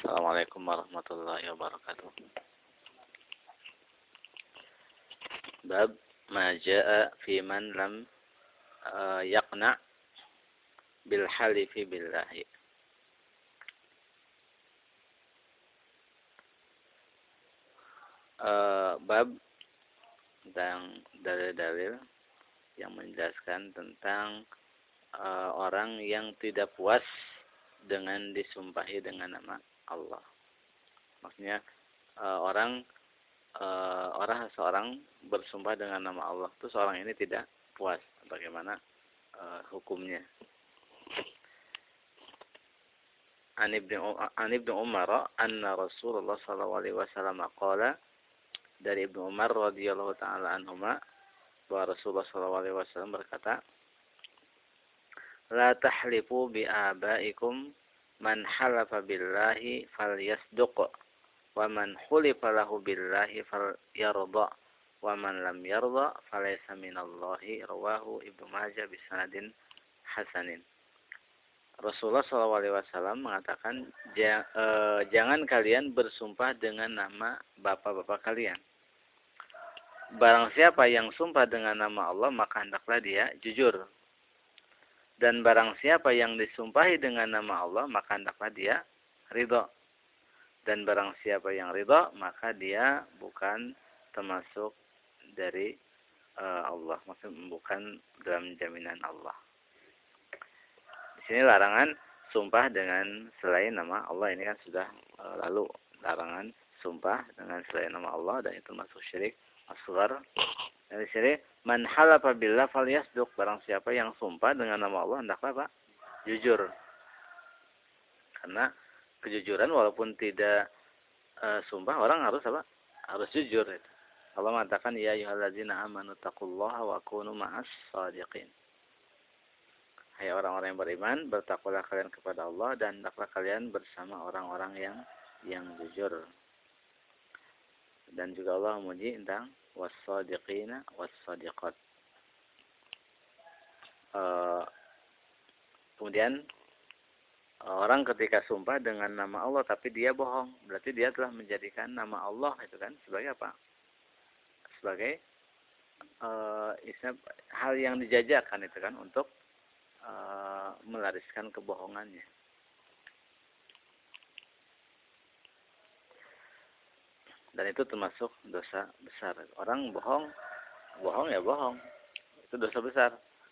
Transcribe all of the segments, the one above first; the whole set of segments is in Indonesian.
Assalamualaikum warahmatullahi wabarakatuh. Bab ma jaa fi man lam uh, yaqna bil halifi billahi. Uh, bab tentang dalil-dalil yang menjelaskan tentang uh, orang yang tidak puas dengan disumpahi dengan nama Allah. Maksudnya uh, orang uh, orang seorang bersumpah dengan nama Allah itu seorang ini tidak puas bagaimana uh, hukumnya. An ibnu An ibnu Umar anna Rasulullah sallallahu alaihi wasallam qala dari Ibnu Umar radhiyallahu taala anhuma bahwa Rasulullah sallallahu alaihi wasallam berkata La tahlifu bi abaikum man halafa billahi falyasduq wa man hulifa lahu billahi falyarda wa man lam yarda falaysa minallahi rawahu Ibnu Majah bisanadin hasanin Rasulullah SAW mengatakan eh, jangan kalian bersumpah dengan nama bapak-bapak kalian. Barang siapa yang sumpah dengan nama Allah maka hendaklah dia jujur dan barang siapa yang disumpahi dengan nama Allah, maka hendaklah dia ridho. Dan barang siapa yang ridho, maka dia bukan termasuk dari uh, Allah. Maksudnya bukan dalam jaminan Allah. Di sini larangan sumpah dengan selain nama Allah. Ini kan sudah uh, lalu. Larangan sumpah dengan selain nama Allah. Dan itu masuk syirik asgar. Dari sini Man halafa billah falyasduq. Barang siapa yang sumpah dengan nama Allah hendaklah Pak jujur. Karena kejujuran walaupun tidak e, sumpah orang harus apa? Harus jujur itu. Allah mengatakan ya ayyuhallazina amanu taqullaha wa kunu ma'as shadiqin. Hai orang-orang yang beriman, bertakwalah kalian kepada Allah dan hendaklah kalian bersama orang-orang yang yang jujur. Dan juga Allah memuji tentang was-sadiqina was-sadiqat. Uh, kemudian orang ketika sumpah dengan nama Allah tapi dia bohong, berarti dia telah menjadikan nama Allah itu kan sebagai apa? Sebagai uh, hal yang dijajakan itu kan untuk uh, melariskan kebohongannya. Dan itu termasuk dosa besar. Orang bohong, bohong ya bohong. Itu dosa besar.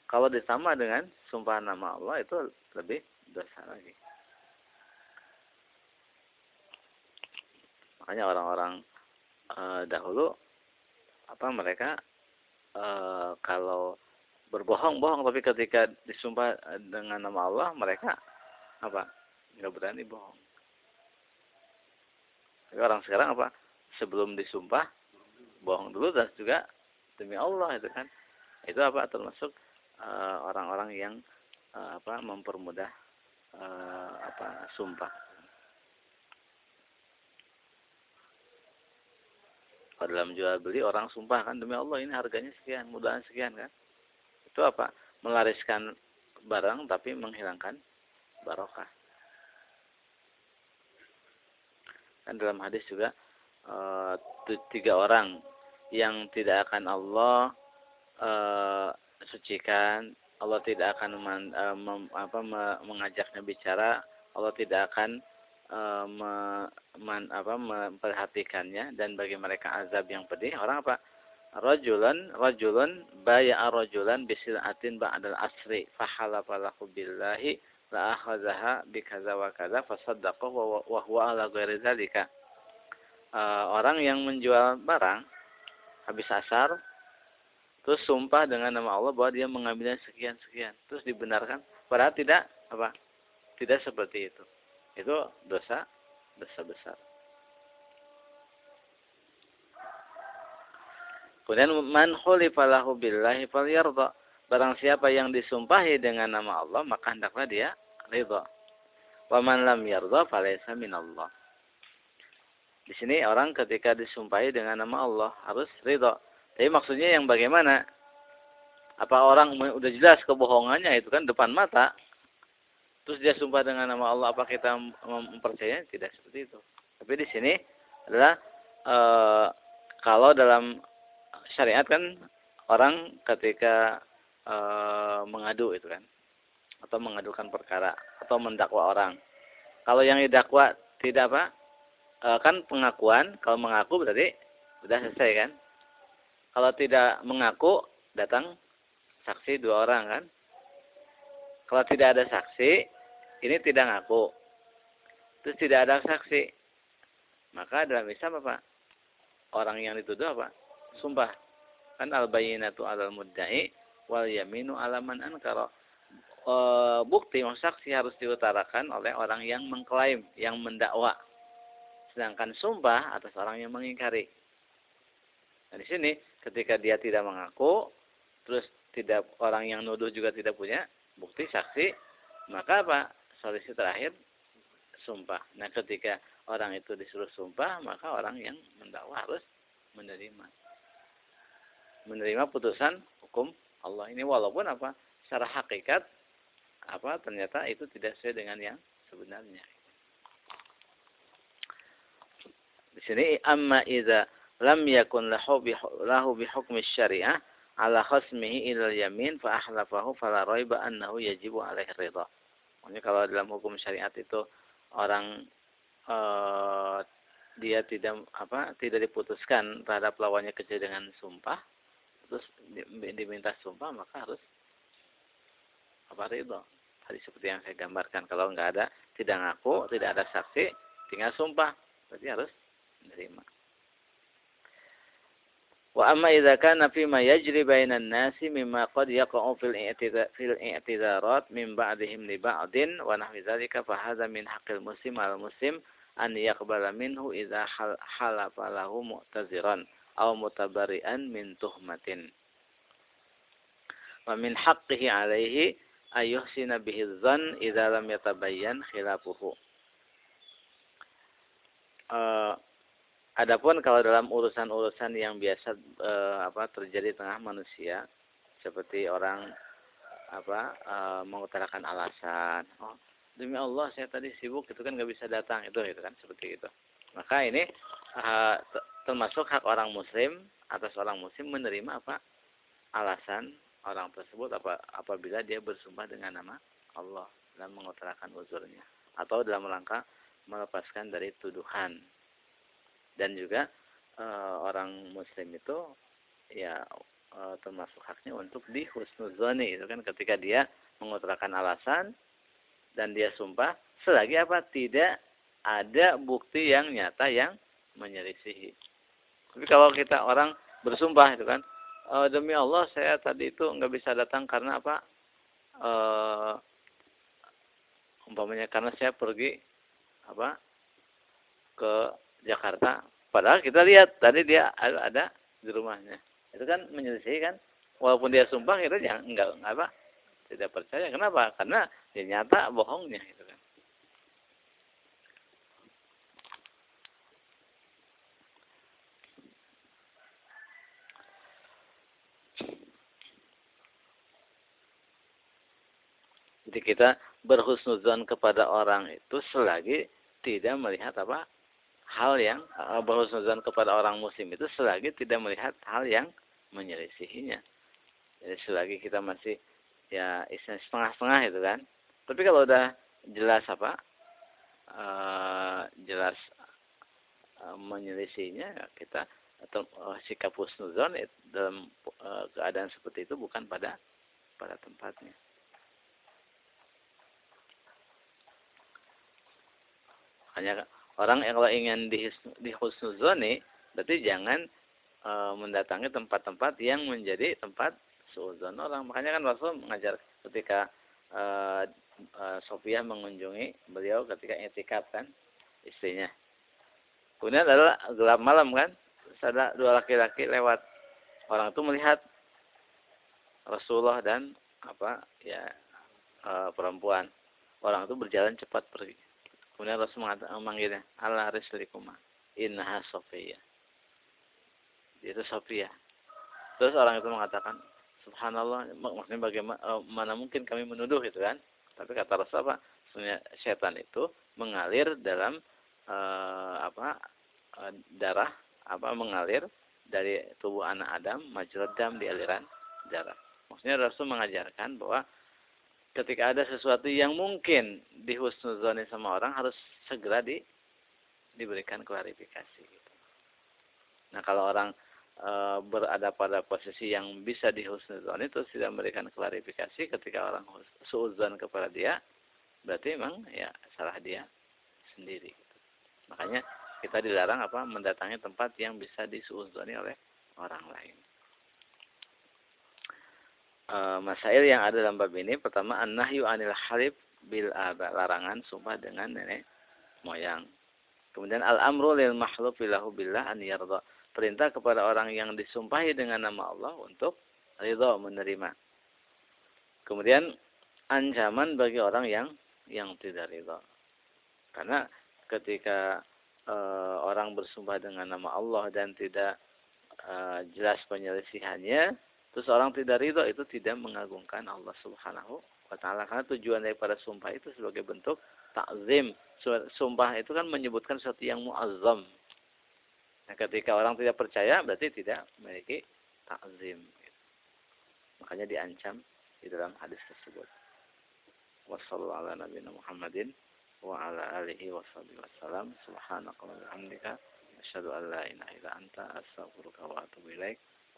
Kalau ditambah dengan sumpah nama Allah itu lebih dosa lagi. Makanya orang-orang e, dahulu apa mereka e, kalau berbohong-bohong tapi ketika disumpah dengan nama Allah mereka apa nggak berani bohong. Orang sekarang apa sebelum disumpah bohong dulu dan juga demi Allah itu kan. Itu apa? Termasuk eh, orang-orang uh, yang uh, apa mempermudah uh, apa sumpah. Dalam jual beli orang sumpah kan demi Allah ini harganya sekian mudahan sekian kan. Itu apa? Melariskan barang tapi menghilangkan barokah. Kan dalam hadis juga uh, tiga orang yang tidak akan Allah uh, sucikan, Allah tidak akan men, uh, mem, apa, me, mengajaknya bicara, Allah tidak akan uh, me, man, apa, memperhatikannya dan bagi mereka azab yang pedih. Orang apa? Rajulan, rajulun baya'a rajulan bisil'atin ba'dal asri fahalafa lahu billahi la akhazaha bikaza wa kaza fasaddaqahu wa huwa ala ghairi zalika uh, orang yang menjual barang habis asar terus sumpah dengan nama Allah bahwa dia mengambilnya sekian sekian terus dibenarkan padahal tidak apa tidak seperti itu. Itu dosa dosa besar kemudian man khulifalahu billahi falyarda. Barang siapa yang disumpahi dengan nama Allah maka hendaklah dia ridha. Wa man lam yarda falaysa minallah di sini orang ketika disumpahi dengan nama Allah harus ridho. Tapi maksudnya yang bagaimana? Apa orang udah jelas kebohongannya itu kan depan mata. terus dia sumpah dengan nama Allah apa kita mempercayai tidak seperti itu tapi di sini adalah e, kalau dalam syariat kan orang ketika e, mengadu itu kan atau mengadukan perkara atau mendakwa orang kalau yang didakwa tidak apa e, kan pengakuan kalau mengaku berarti sudah selesai kan kalau tidak mengaku datang saksi dua orang kan kalau tidak ada saksi ini tidak ngaku. Terus tidak ada saksi. Maka dalam Islam apa? Orang yang dituduh apa? Sumpah. Kan al-bayinatu alal mudda'i wal yaminu alaman ankara. E, bukti saksi harus diutarakan oleh orang yang mengklaim, yang mendakwa. Sedangkan sumpah atas orang yang mengingkari. Nah di sini ketika dia tidak mengaku, terus tidak orang yang nuduh juga tidak punya bukti saksi, maka apa? solusi terakhir sumpah. Nah, ketika orang itu disuruh sumpah, maka orang yang mendakwa harus menerima. Menerima putusan hukum Allah ini walaupun apa? Secara hakikat apa ternyata itu tidak sesuai dengan yang sebenarnya. Di sini amma idza lam yakun lahu bi lahu bi hukmi syariah ala khasmihi ila yamin fa ahlafahu fala raiba annahu yajibu alaihi ridha. Maksudnya kalau dalam hukum syariat itu orang uh, dia tidak apa tidak diputuskan terhadap lawannya kecil dengan sumpah, terus diminta sumpah maka harus apa itu? Tadi seperti yang saya gambarkan kalau nggak ada tidak ngaku, tidak ada saksi, tinggal sumpah, berarti harus نريمك وأما إذا كان فيما يجري بين الناس مما قد يقع في في الاعتذارات من بعضهم لبعض ونحو ذلك فهذا من حق المسلم على المسلم أن يقبل منه إذا حلف له معتذرا أو متبرئا من تهمة. ومن حقه عليه أن يحسن به الظن إذا لم يتبين خلافه. آه Adapun kalau dalam urusan-urusan yang biasa e, apa terjadi tengah manusia seperti orang apa e, mengutarakan alasan, oh demi Allah saya tadi sibuk itu kan nggak bisa datang itu itu kan seperti itu. Maka ini e, termasuk hak orang muslim atas orang muslim menerima apa alasan orang tersebut apa apabila dia bersumpah dengan nama Allah dan mengutarakan uzurnya atau dalam rangka melepaskan dari tuduhan dan juga e, orang muslim itu ya e, termasuk haknya untuk di husnuzoni itu kan ketika dia mengutarakan alasan dan dia sumpah selagi apa tidak ada bukti yang nyata yang menyelisihi. Tapi kalau kita orang bersumpah itu kan e, demi Allah saya tadi itu nggak bisa datang karena apa? E, umpamanya karena saya pergi apa ke Jakarta. Padahal kita lihat tadi dia ada di rumahnya. Itu kan menyelesaikan kan. Walaupun dia sumpah kita jangan enggak, enggak apa tidak percaya. Kenapa? Karena dia nyata bohongnya gitu kan. Jadi kita berhusnuzon kepada orang itu selagi tidak melihat apa hal yang uh, berhusnuzon kepada orang muslim itu selagi tidak melihat hal yang menyelisihinya. Jadi selagi kita masih ya istilah setengah-setengah itu kan. Tapi kalau udah jelas apa uh, jelas uh, menyelisihinya kita atau sikap husnuzon dalam uh, keadaan seperti itu bukan pada pada tempatnya. Hanya orang yang kalau ingin di, di husnuzoni berarti jangan e, mendatangi tempat-tempat yang menjadi tempat suuzon orang. Makanya kan Rasul mengajar ketika e, e, Sofia mengunjungi beliau ketika etikap kan istrinya. Kemudian adalah gelap malam kan, ada dua laki-laki lewat. Orang itu melihat Rasulullah dan apa ya e, perempuan. Orang itu berjalan cepat pergi. Kemudian Rasul memanggilnya, Allah rislikuma, innaha Sofia. Itu Sofia. Terus orang itu mengatakan, Subhanallah, maksudnya bagaimana mana mungkin kami menuduh itu kan? Tapi kata Rasul apa? bahwasanya setan itu mengalir dalam uh, apa uh, darah apa mengalir dari tubuh anak Adam majrad dam di aliran darah. Maksudnya Rasul mengajarkan bahwa ketika ada sesuatu yang mungkin dihusnuzoni sama orang harus segera di diberikan klarifikasi gitu. Nah, kalau orang e, berada pada posisi yang bisa dihusnuzon itu tidak memberikan klarifikasi ketika orang suuzon kepada dia, berarti memang ya salah dia sendiri. Gitu. Makanya kita dilarang apa mendatangi tempat yang bisa disuuzoni oleh orang lain. E, masail yang ada dalam bab ini pertama an-nahyu anil halib bil aba larangan sumpah dengan nenek moyang Kemudian al-amru lil mahlufi lahu billah an. Perintah kepada orang yang disumpahi dengan nama Allah untuk ridha menerima. Kemudian ancaman bagi orang yang yang tidak ridha. Karena ketika e, orang bersumpah dengan nama Allah dan tidak e, jelas penyelesihannya, terus orang tidak ridho itu tidak mengagungkan Allah Subhanahu wa taala karena tujuan daripada sumpah itu sebagai bentuk takzim. Sumpah itu kan menyebutkan sesuatu yang muazzam. Nah, ketika orang tidak percaya berarti tidak memiliki takzim. Makanya diancam di dalam hadis tersebut. Wassalamualaikum Muhammadin wa wa bihamdika asyhadu an la ilaha illa anta astaghfiruka wa atubu ilaik.